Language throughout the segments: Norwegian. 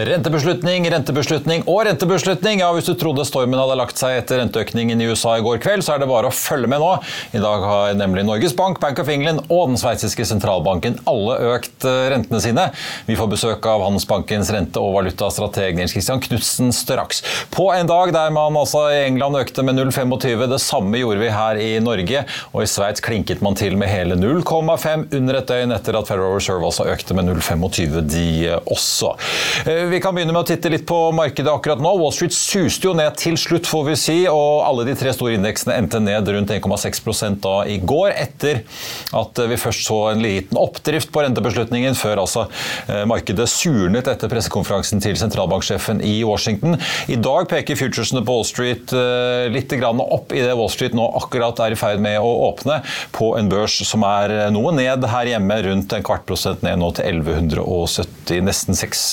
Rentebeslutning, rentebeslutning og rentebeslutning. Ja, Hvis du trodde stormen hadde lagt seg etter renteøkningen i USA i går kveld, så er det bare å følge med nå. I dag har nemlig Norges Bank, Bank of England og den sveitsiske sentralbanken alle økt eh, rentene sine. Vi får besøk av Handelsbankens rente- og valutastrateg Nils Christian Knutsen straks. På en dag der man altså i England økte med 0,25. Det samme gjorde vi her i Norge, og i Sveits klinket man til med hele 0,5 under et døgn etter at Federal Reserve altså økte med 0,25 de også. Eh, vi kan begynne med å titte litt på markedet akkurat nå. Wall Street suste jo ned til slutt, får vi si, og alle de tre store indeksene endte ned rundt 1,6 da i går, etter at vi først så en liten oppdrift på rentebeslutningen, før altså eh, markedet surnet etter pressekonferansen til sentralbanksjefen i Washington. I dag peker futuresene på Wall Street eh, litt opp i det Wall Street nå akkurat er i ferd med å åpne på en børs som er noe ned her hjemme, rundt en kvart prosent ned nå til 1170, nesten 6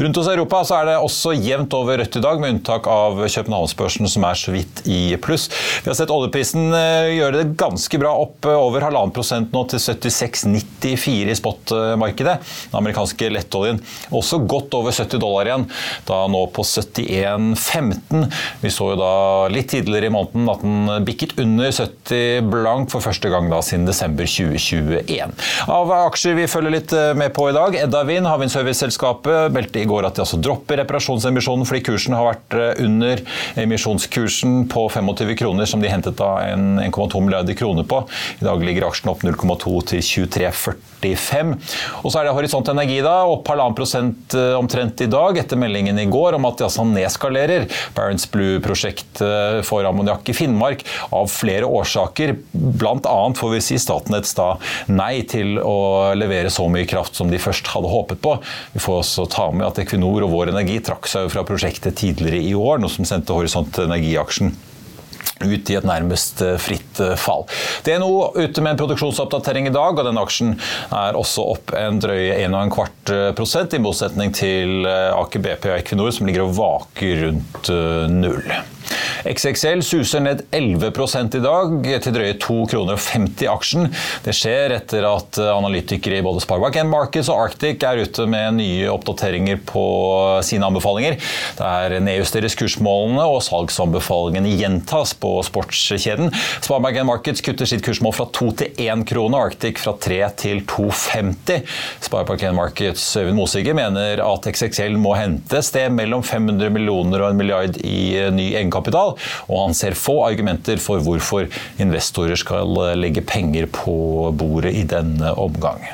Rundt hos Europa så er det også jevnt over rødt i dag, med unntak av Københavnsbørsen, som er så vidt i pluss. Vi har sett oljeprisen eh, gjøre det ganske bra opp eh, over halvannen prosent nå til 76,94 i spotmarkedet. Den amerikanske lettoljen også godt over 70 dollar igjen, da nå på 71,15. Vi så jo da litt tidligere i måneden at den bikket under 70 blank for første gang da siden desember 2021. Av aksjer vi følger litt eh, med på i dag, Edda Wind, havvindserviceselskapet meldte i går at de altså dropper reparasjonsemisjonen fordi kursen har vært eh, under emisjonskursen på 25 kroner, som de hentet da 1,2 milliarder kroner på. I dag ligger aksjen opp 0,2 til 23,45. Og så er det Horisont Energi da, opp halvannen prosent eh, omtrent i dag, etter meldingen i går om at de altså nedskalerer Barents Blue-prosjektet for ammoniakk i Finnmark av flere årsaker. Annet får vi si Statnetts da nei til å levere så mye kraft som de først hadde håpet på. Vi får også å ta med at Equinor og Vår Energi trakk seg fra prosjektet tidligere i år, noe som sendte Horisont Energi-aksjen ut i et nærmest eh, fritt eh, fall. Det er nå ute med en produksjonsoppdatering i dag, og denne aksjen er også opp en drøye 1,25 eh, prosent, i motsetning til Aker BP og Equinor, som ligger og vaker rundt null. XXL suser ned 11 i dag, til drøye 2,50 kroner i aksjen. Det skjer etter at analytikere i både Sparebank Markets og Arctic er ute med nye oppdateringer på sine anbefalinger. Der nedjusteres kursmålene og salgsanbefalingene gjentas på sportskjeden. Sparebanken Markets kutter sitt kursmål fra 2 til 1 krone, Arctic fra 3 til 2,50. Sparebanken Markets Øyvind Mosige mener at XXL må hente sted mellom 500 millioner og en milliard i ny egenkapital og han ser få argumenter for hvorfor investorer skal legge penger på bordet i denne omgang.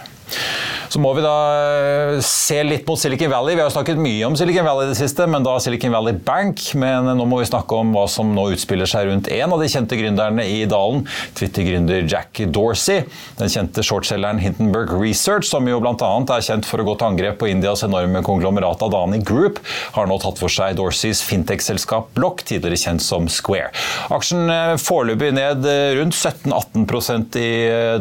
Så må vi da eh, se litt mot Silicon Valley. Vi har jo snakket mye om Silicon Valley i det siste, men da Silicon Valley Bank. Men nå må vi snakke om hva som nå utspiller seg rundt en av de kjente gründerne i dalen, Twitter-gründer Jack Dorsey. Den kjente shortselgeren Hindenburg Research, som jo bl.a. er kjent for å gå til angrep på Indias enorme konglomerat Adani Group, har nå tatt for seg Dorseys fintech-selskap Block, tidligere kjent som Square. Aksjen eh, foreløpig ned eh, rundt 17-18% i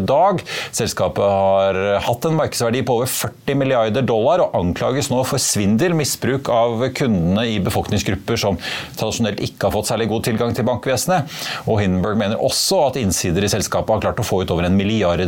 dag. Selskapet har hatt en markedsverdi verdi på over 40 milliarder dollar, og anklages nå for svindel, misbruk av kundene i befolkningsgrupper som tradisjonelt ikke har fått særlig god tilgang til bankvesenet. Og Hindenburg mener også at innsider i selskapet har klart å få ut over en milliard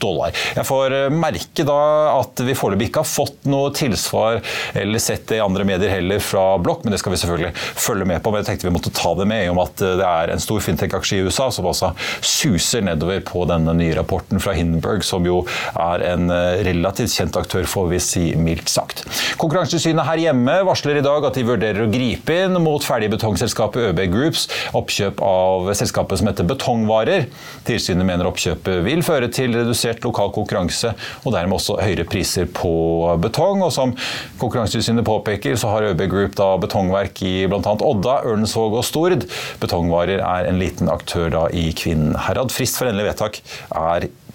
dollar. Jeg får merke da at vi foreløpig ikke har fått noe tilsvar eller sett det i andre medier heller fra Blokk, men det skal vi selvfølgelig følge med på. Men jeg tenkte vi måtte ta det med om at det er en stor fintech-aksje i USA som også suser nedover på denne nye rapporten fra Hindenburg, som jo er en eh, relativt kjent aktør, får vi si mildt sagt. Konkurransetilsynet her hjemme varsler i dag at de vurderer å gripe inn mot ferdigbetongselskapet ØB Groups oppkjøp av selskapet som heter Betongvarer. Tilsynet mener oppkjøpet vil føre til redusert lokal konkurranse og dermed også høyere priser på betong. Og som Konkurransetilsynet påpeker, så har ØB Group da betongverk i bl.a. Odda, Ørnensvåg og Stord. Betongvarer er en liten aktør da i Kvinnherad. Frist for endelig vedtak er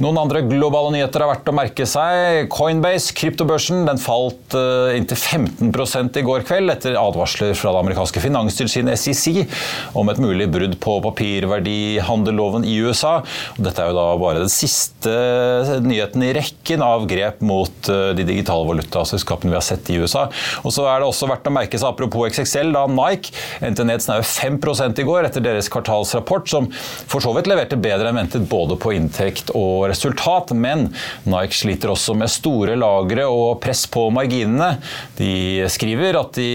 Noen andre globale nyheter har vært å merke seg. Coinbase, kryptobørsen, den falt uh, inntil 15 i går kveld etter advarsler fra det amerikanske finanstilsynet SEC om et mulig brudd på papirverdihandelloven i USA. Dette er jo da bare den siste nyheten i rekken av grep mot uh, de digitale valutaselskapene vi har sett i USA. Og så er det også verdt å merke seg, apropos XXL, da Nike endte ned snaue 5 i går etter deres kvartalsrapport, som for så vidt leverte bedre enn ventet både på inntekt og resultat, men Nike sliter også med store lagre og press på marginene. De skriver at de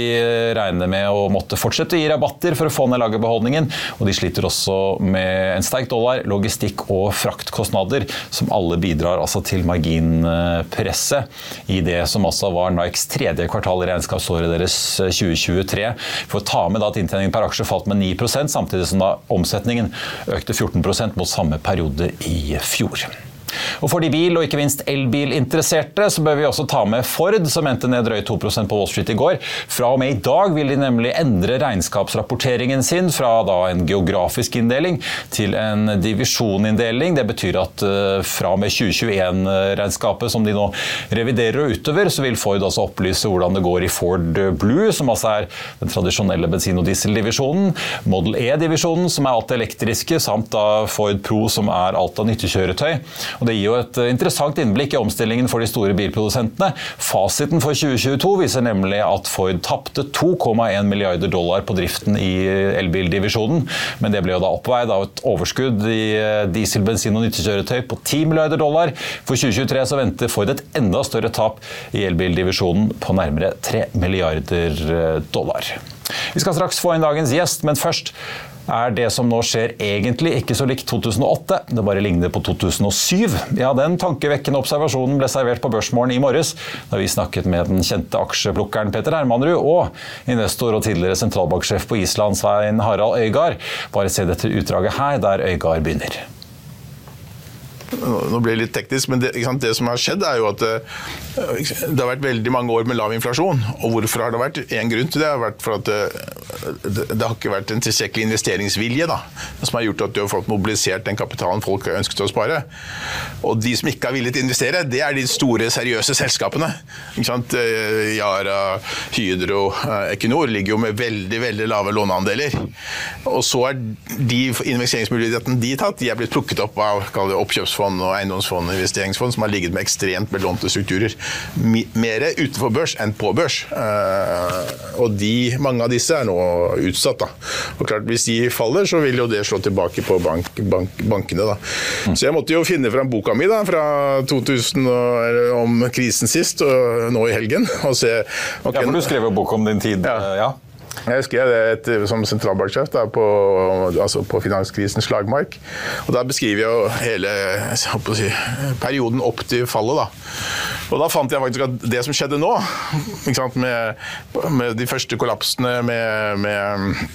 regner med å måtte fortsette å gi rabatter for å få ned lagerbeholdningen, og de sliter også med en sterk dollar, logistikk og fraktkostnader, som alle bidrar altså til marginpresset i det som altså var Nikes tredje kvartal i regnskapsåret deres 2023. For å ta med da at inntjeningen per aksje falt med 9% samtidig som da omsetningen økte 14% mot samme periode i fjor. Og For de bil- og ikke minst elbilinteresserte så bør vi også ta med Ford, som endte ned drøyt 2% på Wall Street i går. Fra og med i dag vil de nemlig endre regnskapsrapporteringen sin fra en geografisk inndeling til en divisjoninndeling. Det betyr at uh, fra og med 2021-regnskapet som de nå reviderer og utover, så vil Ford altså opplyse hvordan det går i Ford Blue, som altså er den tradisjonelle bensin- og dieseldivisjonen, Model E-divisjonen, som er alt elektriske, samt da Ford Pro, som er alt av nyttekjøretøy. Og Det gir jo et eh, interessant innblikk i omstillingen for de store bilprodusentene. Fasiten for 2022 viser nemlig at Ford tapte 2,1 milliarder dollar på driften i elbildivisjonen, men det ble jo da oppveid av et overskudd i eh, diesel, bensin og nyttekjøretøy på 10 milliarder dollar. For 2023 så venter Ford et enda større tap i elbildivisjonen på nærmere 3 milliarder eh, dollar. Vi skal straks få inn dagens gjest, men først er det som nå skjer egentlig ikke så likt 2008, det bare ligner på 2007. Ja, Den tankevekkende observasjonen ble servert på Børsmorgen i morges, da vi snakket med den kjente aksjeplukkeren Peter Hermanrud og investor og tidligere sentralbanksjef på Island Svein Harald Øygard. Bare se dette utdraget her, der Øygard begynner. Nå blir det litt teknisk, men det, det, som har skjedd, er jo at eh, det har vært veldig mange år med lav inflasjon. Og hvorfor har det vært? En grunn til det har vært for at det, det, det har ikke vært en tilstrekkelig investeringsvilje da, som har gjort at har fått mobilisert den kapitalen folk har ønsket å spare. Og de som ikke har villet investere, det er de store, seriøse selskapene. Ikke sant? Eh, Yara, Hydro, eh, Equinor ligger jo med veldig veldig lave låneandeler. Og så er de investeringsmulighetene de har tatt, de er blitt plukket opp av oppkjøpsfond pensjonsfond og eiendomsfond og investeringsfond som har ligget med ekstremt belånte strukturer. Mer utenfor børs enn på børs. Eh, og de, mange av disse er nå utsatt. Da. Og klart Hvis de faller, så vil jo det slå tilbake på bank, bank, bankene. Da. Så jeg måtte jo finne fram boka mi da, fra 2000 om krisen sist, og nå i helgen. og se okay, Ja, for Du skrev jo bok om din tid. Ja. ja. Jeg skrev det et, som sentralbanksjef på, altså på finanskrisens slagmark. Og Da beskriver jeg jo hele si, perioden opp til fallet. Da. Og da fant jeg faktisk at det som skjedde nå, med, med, de første kollapsene med, med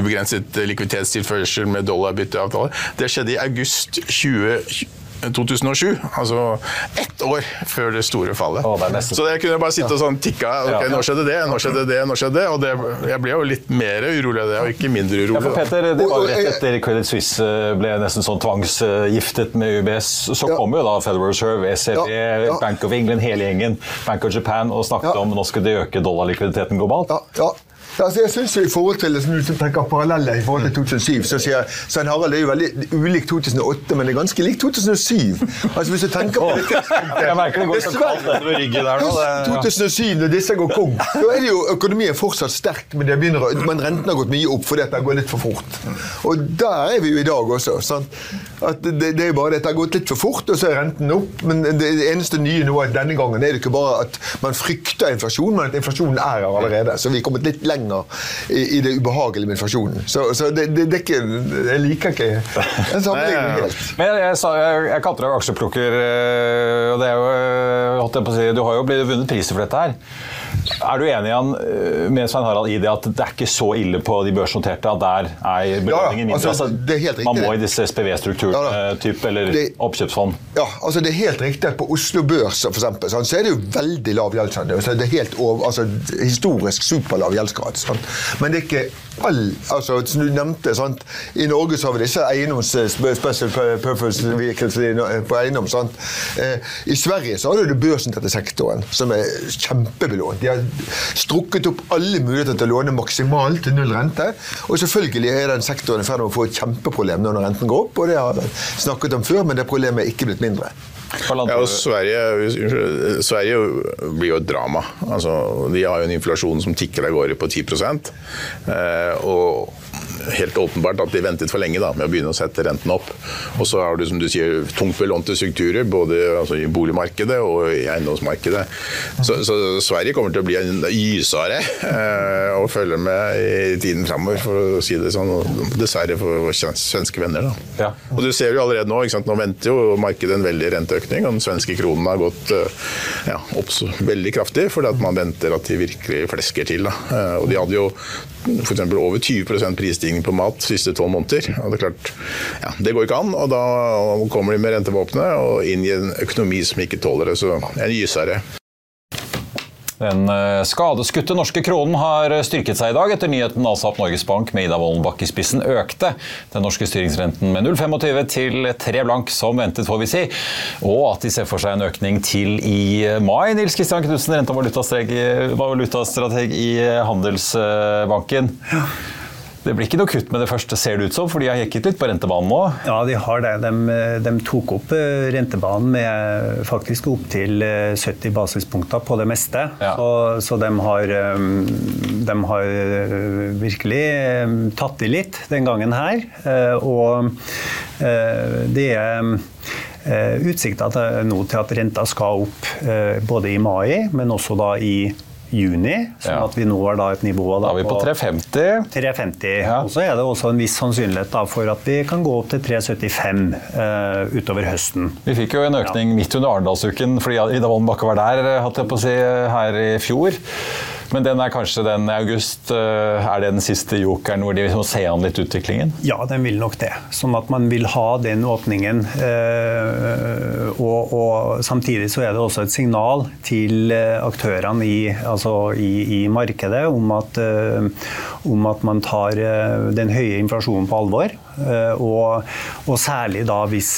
ubegrenset likviditetstilførsel med dollarbytteavtale. Det skjedde i august 2020. 2007, altså ett år før det store fallet. Å, det så jeg kunne bare sitte og sånn tikka. Ok, nå skjedde det, nå skjedde det, nå skjedde det. Og det, jeg ble jo litt mer urolig av det, og ikke mindre urolig. Ja, for. Peter, det var rett etter Credit Suisse eh, ble nesten sånn tvangsgiftet med UBS. Så Ja. kom jo da Federal Reserve, ECB, Ja. Bank of England, hele gjengen, Bank of Japan, og snakket om nå skal de øke dollarlikviditeten globalt. Ja, altså jeg synes I forhold til liksom, Hvis du tenker paralleller i forhold til 2007, så sier Svein Harald er jo veldig ulik 2008, men det er ganske lik 2007. Altså Hvis du tenker på det Jeg merker det går så kaldt nedover ryggen der nå. Det, 2007, når disse går kong, da er det jo økonomien fortsatt sterk, men, det begynner, men renten har gått mye opp fordi det går litt for fort. Og der er vi jo i dag også. Sant? At det, det er bare det at det har gått litt for fort, og så er renten opp. Men det, det eneste nye nå er at denne gangen er det ikke bare at man frykter inflasjon, men at inflasjonen er her allerede. Så vi er kommet litt lenger i, i det ubehagelige med inflasjonen. Så, så det, det, det er ikke Jeg liker ikke en sammenligning helt. Men jeg, jeg, sa- jeg, jeg kalte deg aksjeplukker, eh, og det er jo, eh, holdt jeg på å si, du har jo blitt vunnet priser for dette her. Er du enig Jan, eh, med Svein Harald i det at det er ikke så ille på de børsnoterte, at der er belønningen mindre? altså, det er helt riktig man må i disse SPV-strukturene, Ja eh, eller Det- oppkjøpsfond. Ja, altså det er helt riktig at på Oslo Børs for eksempel, sant, så er det jo veldig lav gjeldsgrad. Altså, det er helt over, altså, historisk superlav gjeldsgrad. Sant? Men det er ikke all altså, Som du nevnte, sant? i Norge så har vi disse eiendoms special purpose vehicles på eiendom. Sant? Eh, I Sverige så har du børsen børsnoterte sektoren, som er kjempebelånt. De har strukket opp alle muligheter til å låne maksimalt til null rente. Og selvfølgelig er den sektoren i ferd med å få et kjempeproblem når renten går opp, og det har vi snakket om før, men det problemet er ikke blitt mindre. Ja, og? Sverige, Sverige blir jo et drama. Altså, de har jo en inflasjon som tikker av gårde på 10 eh, og helt åpenbart at de ventet for lenge da, med å begynne å sette renten opp. Og så har du som du sier, tungt belånte strukturer, både altså, i boligmarkedet og i eiendomsmarkedet. Så, så Sverige kommer til å bli en gysare eh, å følge med i tiden framover, for å si det sånn. Dessverre for svenske venner. da. Ja. Og du ser jo allerede nå, ikke sant? nå venter jo markedet en veldig renteøkning, og den svenske kronen har gått eh, ja, opp så veldig kraftig, fordi at man venter at de virkelig flesker til. Da. Eh, Og de hadde jo f.eks. over 20% prisstigning på mat de siste tolv måneder. Og det er klart, ja, det går ikke an, og da kommer de med rentevåpenet og inn i en økonomi som ikke tåler det. Så en gysere. Den eh, skadeskutte norske kronen har styrket seg i dag etter nyheten altså at Norges Bank med Ida Woldenbakk i spissen økte den norske styringsrenten med 0,25 til 3 blank, som ventet, får vi si. Og at de ser for seg en økning til i mai. Nils Kristian Knutsen, rente- og valutastrateg i Handelsbanken. Det blir ikke noe kutt med det første, ser det ut som, for de har jekket litt på rentebanen nå. Ja, de har det. De, de tok opp eh, rentebanen med faktisk opptil 70 basispunkter på det meste. Ja. Så, så de, har, eh, de har eh, virkelig eh, tatt i litt den gangen her. Eh, Og eh, det er eh, utsikter nå til at renta skal opp eh, både i mai, men også da i juni. Sånn Ja. at vi når da et nivå Da er vi på 350. 350. Ja. Og så er det også en viss sannsynlighet da, for at vi kan gå opp til 375 uh, utover høsten. Vi fikk jo en økning midt under Arendalsuken fordi Ida Wolden Bakke var der hatt jeg på å si, her i fjor. Men den er kanskje den i august. eh, Er det den siste jokeren hvor de må se an litt utviklingen? Ja, den vil nok det. Sånn at man vil ha den åpningen. Eh, og, og samtidig så er det også et signal til eh, aktørene i, altså i, i markedet om at, om at man tar den høye inflasjonen på alvor. Og, og særlig da hvis,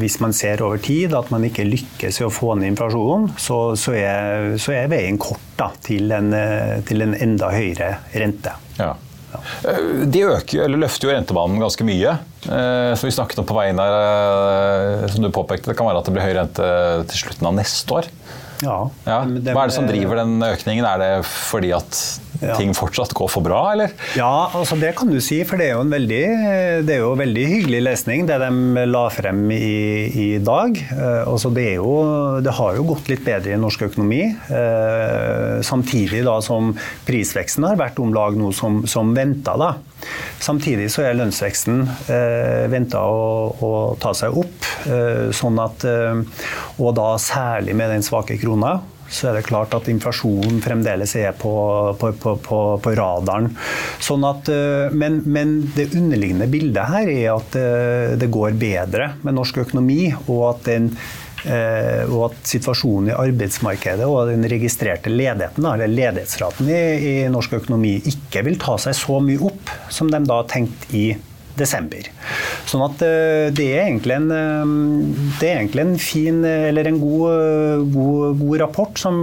hvis man ser over tid at man ikke lykkes i å få ned inflasjonen, så, så, er, så er veien kort da, til, en, eh, til en enda høyere rente. Ja. Eh, De øker, løfter jo rentebanen ganske mye. Eh, Så vi snakket om på veien her, som du påpekte, det kan være at det blir høy rente til slutten av neste år. Ja. Ja. Hva er det som driver den økningen? Er det fordi at Ja. ting fortsatt går for bra, eller? Ja, altså det kan du si, for det er jo en veldig, det er jo veldig hyggelig lesning det de la frem i, i dag. Eh, altså det, er jo, det har jo gått litt bedre i norsk økonomi, eh, samtidig da som prisveksten har vært om lag noe som, som venta. Da. Samtidig så er lønnsveksten eh, venta å, å ta seg opp, eh, sånn at, eh, og da særlig med den svake krona så er det klart at inflasjonen fremdeles er på, på, på, på radaren. Sånn at, eh, men, men, det underliggende bildet her er at eh, det går bedre med norsk økonomi, og at den Eh, og at situasjonen i arbeidsmarkedet og den registrerte ledigheten, eller ledighetsraten i, i, norsk økonomi, ikke vil ta seg så mye opp som de da tenkte i desember. Sånn at eh, det er egentlig en, eh, er egentlig en fin, eller en god, god, god rapport som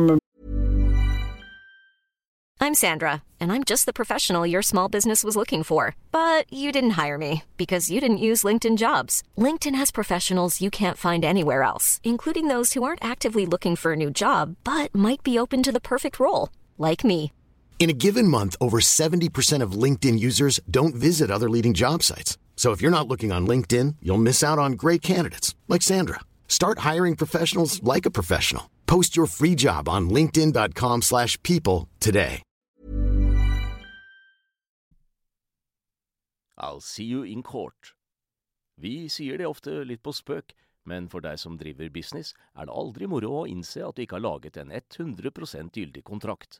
I'm Sandra, and I'm just the professional your small business was looking for. But you didn't hire me because you didn't use LinkedIn jobs. LinkedIn has professionals you can't find anywhere else, including those who aren't actively looking for a new job but might be open to the perfect role, like me. In a given month, over 70% of LinkedIn users don't visit other leading job sites. So if you're not looking on LinkedIn, you'll miss out on great candidates like Sandra. Start hiring professionals like a professional. Post your free job on linkedin.com/people today. I'll see you in court. Vi sier det ofte litt på spøk, men for deg som driver business, er det aldri moro å innse at du ikke har laget en 100 gyldig kontrakt.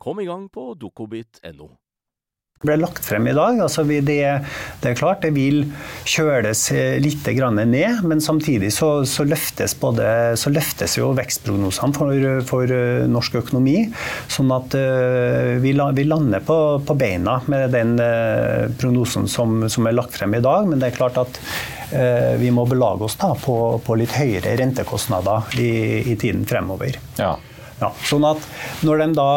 Kom i gang på dokobit.no. Det ble lagt frem i dag. Altså det, det, er klart det vil kjøles litt ned, men samtidig så, så, løftes, både, så løftes, jo vekstprognosene for, for, eh, norsk økonomi. Sånn at uh, vi, la, vi, lander på, på, beina med den uh, prognosen som, som, er lagt frem i dag. Men det er klart at uh, vi må belage oss da, på, på litt høyere rentekostnader i, i tiden fremover. Ja. Ja, sånn at Når de da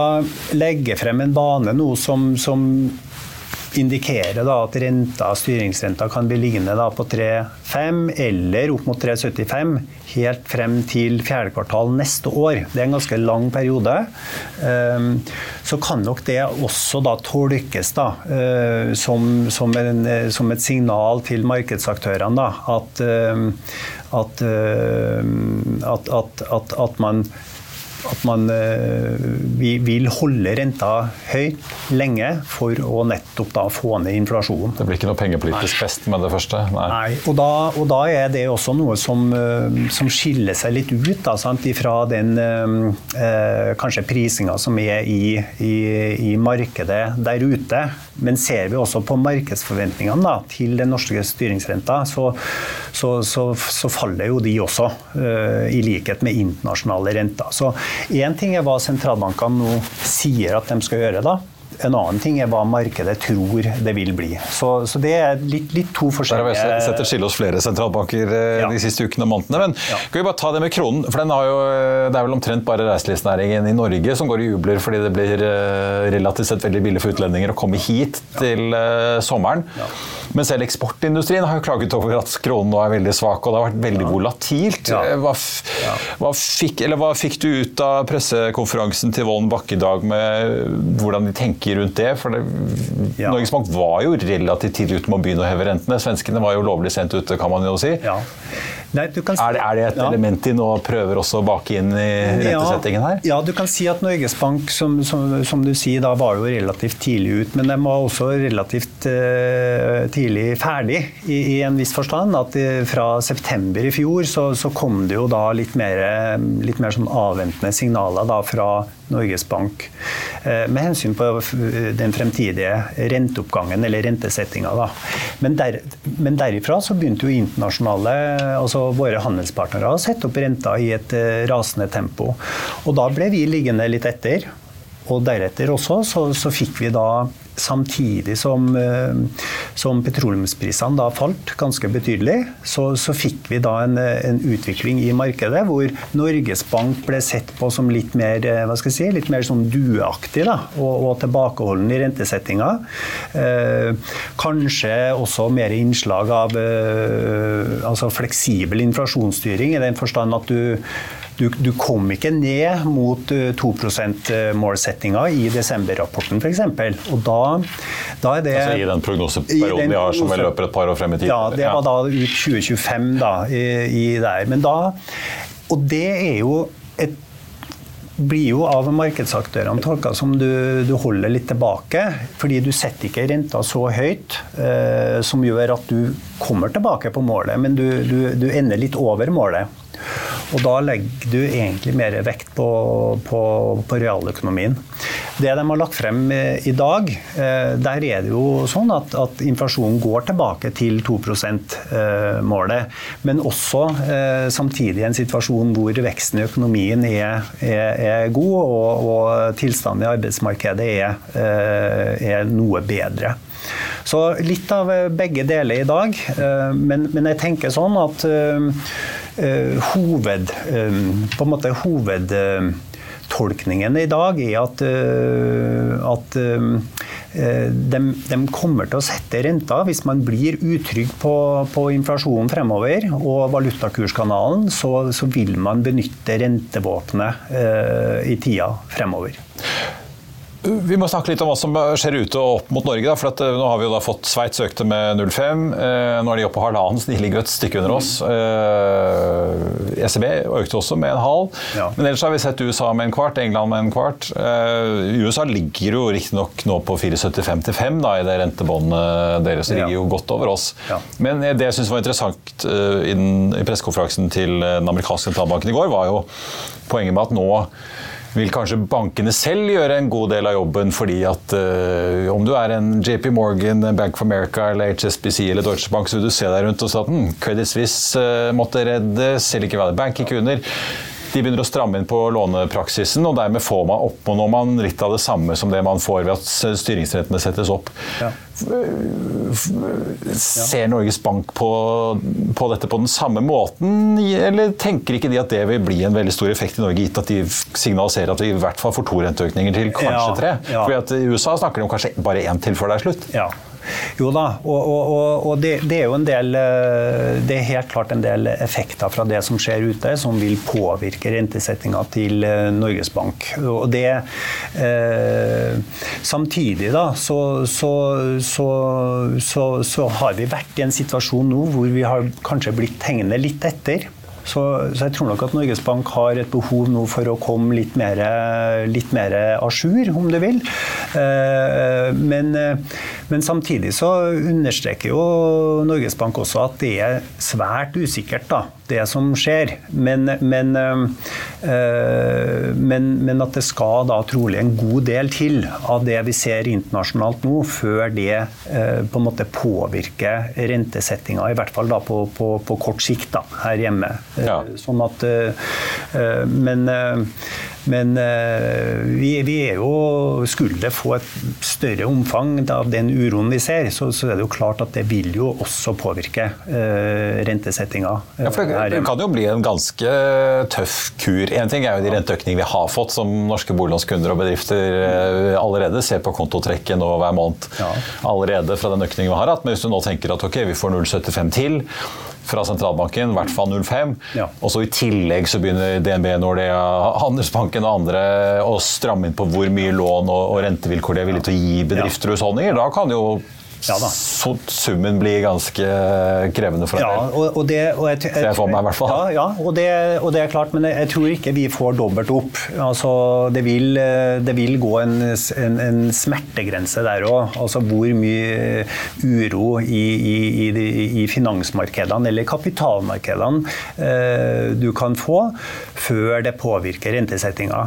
legger frem en bane nå som, som indikerer da at renta, styringsrenta kan bli liggende da på 3,5 eller opp mot 3,75 helt frem til fjerde kvartal neste år. Det er en ganske lang periode. Ehm, så kan nok det også da tolkes eh, som, som, en, som et signal til markedsaktørene at, ehm, at, ehm, at, at, at man at man eh, vi vil holde renta høyt lenge for å nettopp da få ned inflasjonen. Det blir ikke noe pengepolitisk fest med det første? Nei. Nei og, da, og, da, er det også noe som, eh, som skiller seg litt ut da, sant, fra den eh, kanskje prisinga som er i, i, i, markedet der ute. Men ser vi også på markedsforventningene da, til den norske styringsrenta, så, så, så, så faller jo de også, eh, i likhet med internasjonale renter. Så Én ting er hva sentralbankene nå sier at de skal gjøre. da, en annen ting er hva markedet tror det vil bli. Så, så det er litt, litt, to forskjellige Der har vi sett et skille hos flere sentralbanker eh, ja. de siste ukene og månedene. Men ja. kan vi bare ta det med kronen? For den har jo, eh, Det er vel omtrent bare reiselivsnæringen i Norge som går i jubler fordi det blir eh, relativt sett veldig billig for utlendinger å komme hit til ja. sommeren. Men selv eksportindustrien har jo klaget over at kronen nå er veldig svak, og det har vært veldig volatilt. Hva, hva, fikk, hva, fikk, du ut av pressekonferansen til Vollen Bakke i dag med hvordan de tenker tenker rundt det? For det, ja. Norges Bank var jo relativt tidlig ute med å begynne å heve rentene. Svenskene var jo lovlig sent ute, kan man jo si. Ja. Nei, kan, er, det, er, det, et ja. element de nå prøver også å bake inn i rentesettingen her? Ja, du kan si at Norges Bank, som, som, som, du sier, da var jo relativt tidlig ut. Men de var også relativt uh, tidlig ferdig, i, i, en viss forstand. At de, fra september i fjor så, så, kom det jo da litt mer, litt mer sånn avventende signaler da fra Norges Bank uh, med hensyn på den fremtidige renteoppgangen, eller rentesettinga. Men, der, men derifra så begynte jo internasjonale altså våre handelspartnere har satt opp renta i et eh, rasende tempo. Og da ble vi liggende litt etter. og deretter også så, så fikk vi da samtidig som, eh, som petroleumsprisene falt ganske betydelig, så, så fikk vi da en, en, utvikling i markedet hvor Norges Bank ble sett på som litt mer eh, hva skal jeg si, litt mer sånn dueaktig da, og, og tilbakeholden i rentesettinga. Eh, kanskje også mer innslag av eh, altså fleksibel inflasjonsstyring, i den forstand at du du, du, kom ikke ned mot 2 eh, %-målsettinga i desember-rapporten f.eks. Og da, da, er det altså I den prognoseperioden den vi har som løper et par år frem i tid? Ja, det var da ut 2025 da, i, i der. Men da, og det er jo et blir jo av markedsaktørene tolka som du, du, holder litt tilbake. Fordi du setter ikke renta så høyt eh, som gjør at du kommer tilbake på målet, men du, du, du ender litt over målet. Og da legger du egentlig mer vekt på, på, på realøkonomien. Det de har lagt frem eh, i dag, eh, der er det jo sånn at, at inflasjonen går tilbake til 2 %-målet. Eh, Men også samtidig en situasjon hvor veksten i økonomien er, er, er god, og, og, tilstanden i arbeidsmarkedet er, er noe bedre. Så litt av begge deler i dag. Men, men jeg tenker sånn at hoved, eh, på en måte hovedtolkningen i dag er at, eh, at de, de, kommer til å sette renta hvis man blir utrygg på, på inflasjonen fremover og valutakurskanalen, så, så vil man benytte rentevåpenet eh, i tida fremover. Vi må snakke litt om hva som skjer ute og opp mot Norge. Da, for at, eh, nå har vi jo da fått Sveits økte med 0,5. Eh, nå er de oppe på halvannen, så de ligger et stykke under oss. Eh, ECB økte også med en halv. Ja. Men ellers har vi sett USA med en kvart, England med en kvart. Eh, USA ligger jo riktignok nå på 4,75-5 i det rentebåndet deres. De ligger jo godt over oss. Ja. Men det jeg syns var interessant uh, i, i pressekonferansen til den amerikanske sentralbanken i går, var jo poenget med at nå vil kanskje bankene selv gjøre en god del av jobben, fordi at uh, om du er en JP Morgan, Bank of America eller HSBC eller Deutsche Bank, så vil du se deg rundt og si at hm, Credit Suisse uh, måtte eller ikke være Bank gikk under. De begynner å stramme inn på lånepraksisen, og dermed får man oppnår man litt av det samme som det man får ved at styringsrettene settes opp. Ja. Ser Norges Bank på, på, dette på den samme måten, eller tenker ikke de at det vil bli en veldig stor effekt i Norge, gitt at de signaliserer at vi i hvert fall får to renteøkninger til, kanskje tre? Ja, ja. Fordi I USA snakker de om kanskje bare én til før det er slutt. Ja. Jo da, og, og, og det, det, er jo en del eh, Det er helt klart en del effekter fra det som skjer ute, som vil påvirke rentesettinga til eh, Norges Bank. Og det eh, Samtidig da, så, så, så, så, har vi vært i en situasjon nå hvor vi har kanskje blitt hengende litt etter. Så, så, jeg tror nok at Norges Bank har et behov nå for å komme litt mer, litt mer à jour, om du vil. Eh, men, men, samtidig så understreker jo Norges Bank også at det er svært usikkert, da det som skjer. Men, men, øh, men, men, at det skal da trolig en god del til av det vi ser internasjonalt nå, før det øh, på en måte påvirker rentesettinga, i hvert fall da på, på, på kort sikt da, her hjemme. Ja. Sånn at, øh, men men uh, vi, vi, er jo Skulle det få et større omfang av den uroen vi ser, så, så er det jo klart at det vil jo også påvirke uh, rentesettinga. Ja, for det kan jo bli en ganske tøff kur. En ting er jo de renteøkningene vi har fått, som norske boliglånskunder og bedrifter allerede ser på kontotrekket nå hver måned. Ja. Allerede fra den økningen vi har hatt. Men hvis du nå tenker at ok, vi får 0,75 til fra sentralbanken, i hvert fall 0,5. Ja. Og så I tillegg så begynner DNB, Nordea, Handelsbanken og andre å stramme inn på hvor mye lån og, og rentevilkår de er villige til å gi bedrifter og husholdninger. Da kan jo ja, så summen blir ganske krevende for deg. ja. Og, og det, og jeg, jeg, jeg, meg, i hvert fall. Ja, ja og, det, og, det, er klart, men jeg, tror ikke vi får dobbelt opp. Altså, det, vil, det vil gå en, en, en smertegrense der òg. Altså hvor mye uro i, i, i, i finansmarkedene eller kapitalmarkedene eh, du kan få før det påvirker rentesettinga.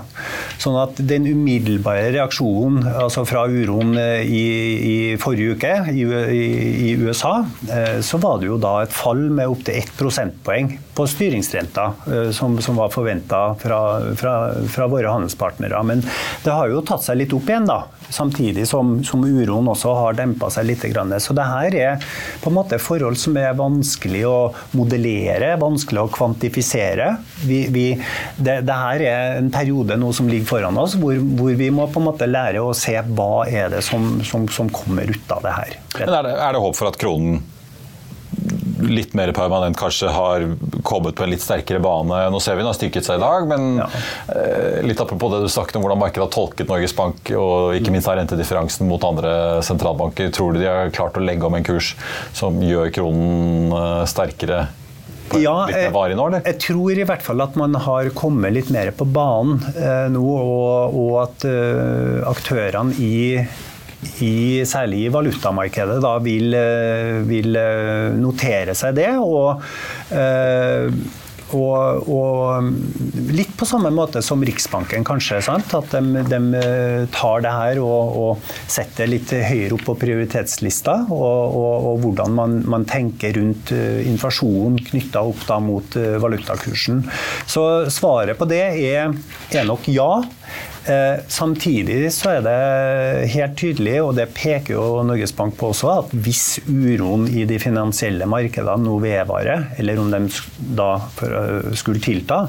Sånn at den umiddelbare reaksjonen altså fra uroen i, i forrige uke i, USA, eh, så var det jo da et fall med opptil ett prosentpoeng på styringsrenta, eh, som, som var forventa fra, fra, fra, våre handelspartnere. Men det har jo tatt seg litt opp igjen, da. Samtidig som, som uroen også har dempa seg litt. Så det her er på en måte forhold som er vanskelig å modellere, vanskelig å kvantifisere. Vi, vi, det, det, her er en periode nå som ligger foran oss, hvor, hvor, vi må på en måte lære å se hva er det som, som, som kommer ut av det her. Men er det, er det håp for at kronen litt mer permanent kanskje har kommet på en litt sterkere bane. Nå ser vi den har styrket seg i dag, men ja. Eh, litt apropos det du snakket om hvordan markedet har tolket Norges Bank, og ikke minst har rentedifferansen mot andre sentralbanker. Tror du de har klart å legge om en kurs som gjør kronen eh, sterkere? Ja, jeg, jeg, tror i hvert fall at man har kommet litt mer på banen eh, nå, og, og at eh, aktørene i i, særlig i valutamarkedet, da, vil, eh, vil eh, notere seg det. og eh, og, og, litt på samme måte som Riksbanken, kanskje. Sant? At de, de, tar det her og, og, setter litt høyere opp på prioritetslista. Og, og hvordan man, man, tenker rundt inflasjon knytta opp mot valutakursen. Så svaret på det er, er nok ja. Eh, samtidig så er det helt tydelig, og det peker jo Norges Bank på også, at hvis uroen i de finansielle markedene nå vedvarer, eller om de da skulle tilta,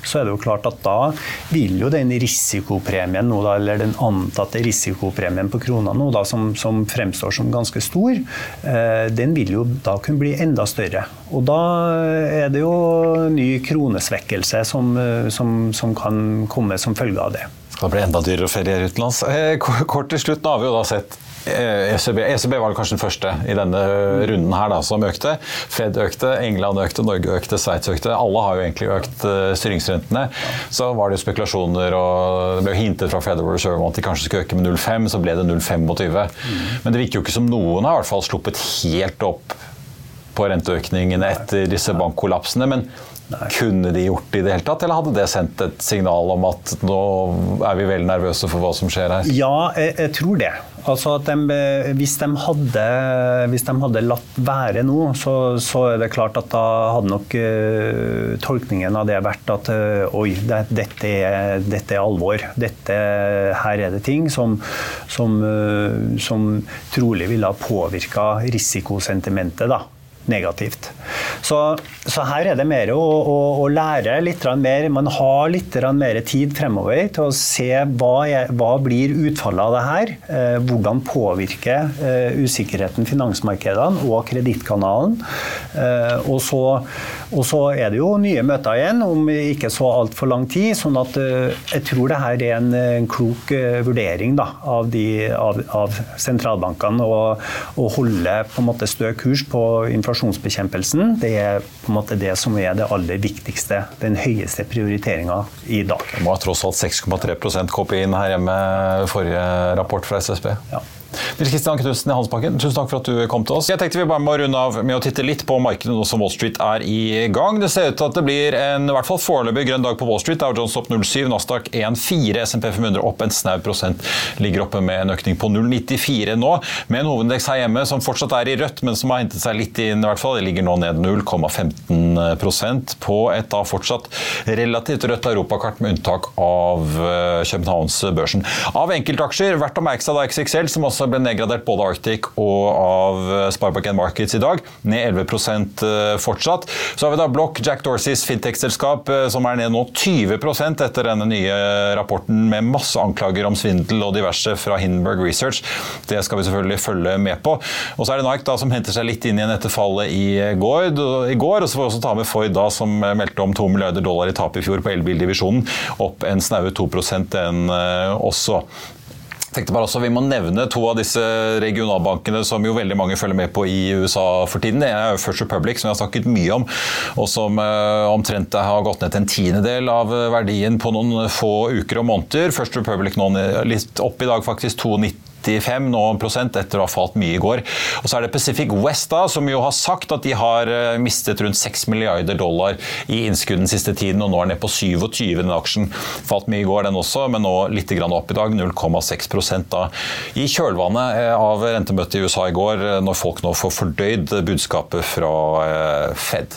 så er det jo klart at da vil jo den risikopremien nå da, eller den antatte risikopremien på krona nå da, som, som fremstår som ganske stor, eh, den vil jo da kunne bli enda større. Og da er det jo ny kronesvekkelse som, som, som kan komme som følge av det. Skal det enda dyrere å feriere utenlands? Eh, kort til slutt, nå har vi jo da sett ECB, eh, ECB var kanskje den første i denne runden her da, som økte. Fed økte, England økte, Norge økte, Sveits økte. Alle har jo egentlig økt uh, styringsrentene. Så var det jo spekulasjoner, og det ble jo hintet fra Federal Reserve om at de kanskje skulle øke med 0,5, så ble det 0,25. Mm. Men det virker jo ikke som noen har i hvert fall sluppet helt opp på renteøkningene etter disse bankkollapsene. men Nei. Kunne de gjort det i det hele tatt, eller hadde det sendt et signal om at nå er vi veldig nervøse for hva som skjer her? Ja, jeg, jeg tror det. Altså at de, hvis, de hadde, hvis, de hadde, latt være nå, så, så, er det klart at da hadde nok uh, tolkningen av det vært at uh, oi, det, dette, er, dette, er, alvor. Dette, her er det ting som, som, uh, som trolig ville ha påvirka risikosentimentet. da negativt. Så, så, her er det mer å, å, å lære litt mer. Man har litt mer tid fremover til å se hva, er, hva blir utfallet av det her. Eh, hvordan påvirker eh, usikkerheten finansmarkedene og kredittkanalen. Eh, og, og, så, er det jo nye møter igjen om ikke så altfor lang tid. sånn at eh, jeg tror det her er en, en klok eh, vurdering da, av, de, av, av sentralbankene å holde på en måte stø kurs på inflasjonsbekjempelsen det er på en måte det som er det aller viktigste, den høyeste prioriteringa i dag. Det var tross alt 6,3% KPI her hjemme forrige rapport fra SSB. Ja. Nils Kristian Knutsen i Handelsbanken, tusen takk for at du kom til oss. Jeg tenkte vi bare må runde av med å titte litt på markedet nå som Wall Street er i gang. Det ser ut til at det blir en i hvert fall foreløpig grønn dag på Wall Street. Dow Jones opp 0,7, Nasdaq 1,4, SMP 500 opp en snau prosent. Ligger oppe med en økning på 0,94 nå, med en hovedindeks her hjemme som fortsatt er i rødt, men som har hentet seg litt inn. i hvert fall. Det ligger nå ned 0,15% på et da fortsatt relativt rødt europakart, med unntak av eh, Københavnsbørsen. Av enkeltaksjer, verdt å merke seg da XXL, som også ble nedgradert både Arctic og av Sparebank Sparbank Markets i dag. Ned 11 eh, fortsatt. Så har vi da Block, Jack Dorseys fintech-selskap, eh, som er ned nå 20% etter denne nye rapporten med masse anklager om svindel og diverse fra Hindenburg Research. Det skal vi selvfølgelig følge med på. Og så er det Nike da, som henter seg litt inn igjen etter fallet i går. I går og så får vi også ta med Ford, da, som meldte om 2 milliarder dollar i tap i fjor på elbildivisjonen. Opp en snaue 2% den også tenkte bare også Vi må nevne to av disse regionalbankene som jo veldig mange følger med på i USA for tiden. Det er First Republic, som vi har snakket mye om, og som uh, omtrent har gått ned til en tiendedel av verdien på noen få uker og måneder. First Republic nå litt opp i dag, faktisk 2,90 95 nå prosent etter å ha falt mye i går. Og så er det Pacific West, da, som jo har sagt at de har eh, mistet rundt 6 milliarder dollar i innskudd den siste tiden, og nå er den ned på 27 den aksjen. Falt mye i går, den også, men nå litt opp i dag. 0,6 da. I kjølvannet eh, av rentemøtet i USA i går, eh, når folk nå får fordøyd budskapet fra Fed.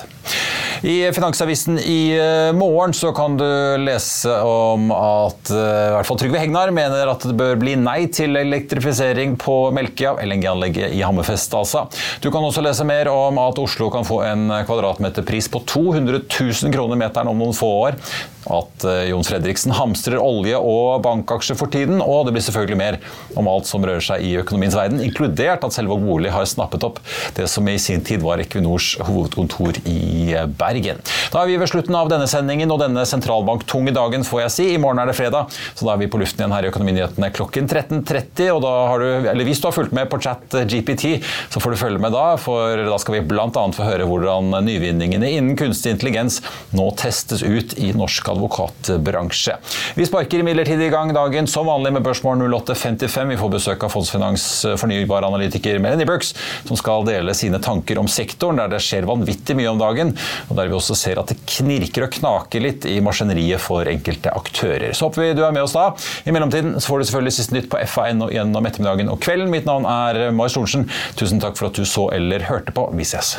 I Finansavisen i morgen så kan du lese om at i hvert fall Trygve Hegnar mener at det bør bli nei til elektrifisering på Melkøya, LNG-anlegget i Hammerfest altså. Du kan også lese mer om at Oslo kan få en kvadratmeterpris på 200 000 kroner meteren om noen få år. At eh, Jon Fredriksen hamstrer olje- og bankaksjer for tiden, og det blir selvfølgelig mer om alt som rører seg i økonomiens verden, inkludert at Selvåg Bolig har snappet opp. Det som i sin tid var Equinors hovedkontor i eh, Bergen. Da er vi ved slutten av denne sendingen og denne sentralbanktunge dagen, får jeg si. I morgen er det fredag, så da er vi på luften igjen her i Økonominyhetene klokken 13.30. og da har du, eller Hvis du har fulgt med på chat eh, GPT, så får du følge med da, for da skal vi bl.a. få høre hvordan nyvinningene innen kunstig intelligens nå testes ut i norsk advokatbransje. Vi sparker imidlertid i gang dagen som vanlig med Børsmorgen 08.55. Vi får besøk av Fondsfinans fornybaranalytiker Melanie Brooks, som skal dele sine tanker om sektoren, der det skjer vanvittig mye om dagen, der vi også ser at det knirker og knaker litt i maskineriet for enkelte aktører. Så håper vi du er med oss da. I mellomtiden får du selvfølgelig siste nytt på FA.no gjennom ettermiddagen og kvelden. Mitt navn er Marius Storensen. Tusen takk for at du så eller hørte på. Vi ses.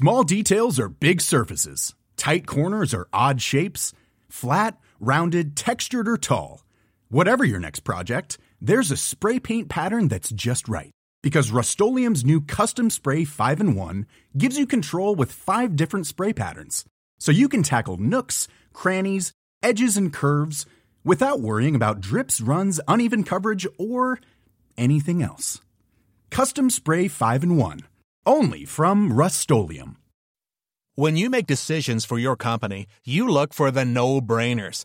Small details are big surfaces. Tight corners are odd shapes. Flat, rounded, textured, or tall. Whatever your next project, there's a spray paint pattern that's just right. Because Rust new Custom Spray 5 in 1 gives you control with five different spray patterns. So you can tackle nooks, crannies, edges, and curves without worrying about drips, runs, uneven coverage, or anything else. Custom Spray 5 in 1 only from Rust-Oleum when you make decisions for your company you look for the no-brainers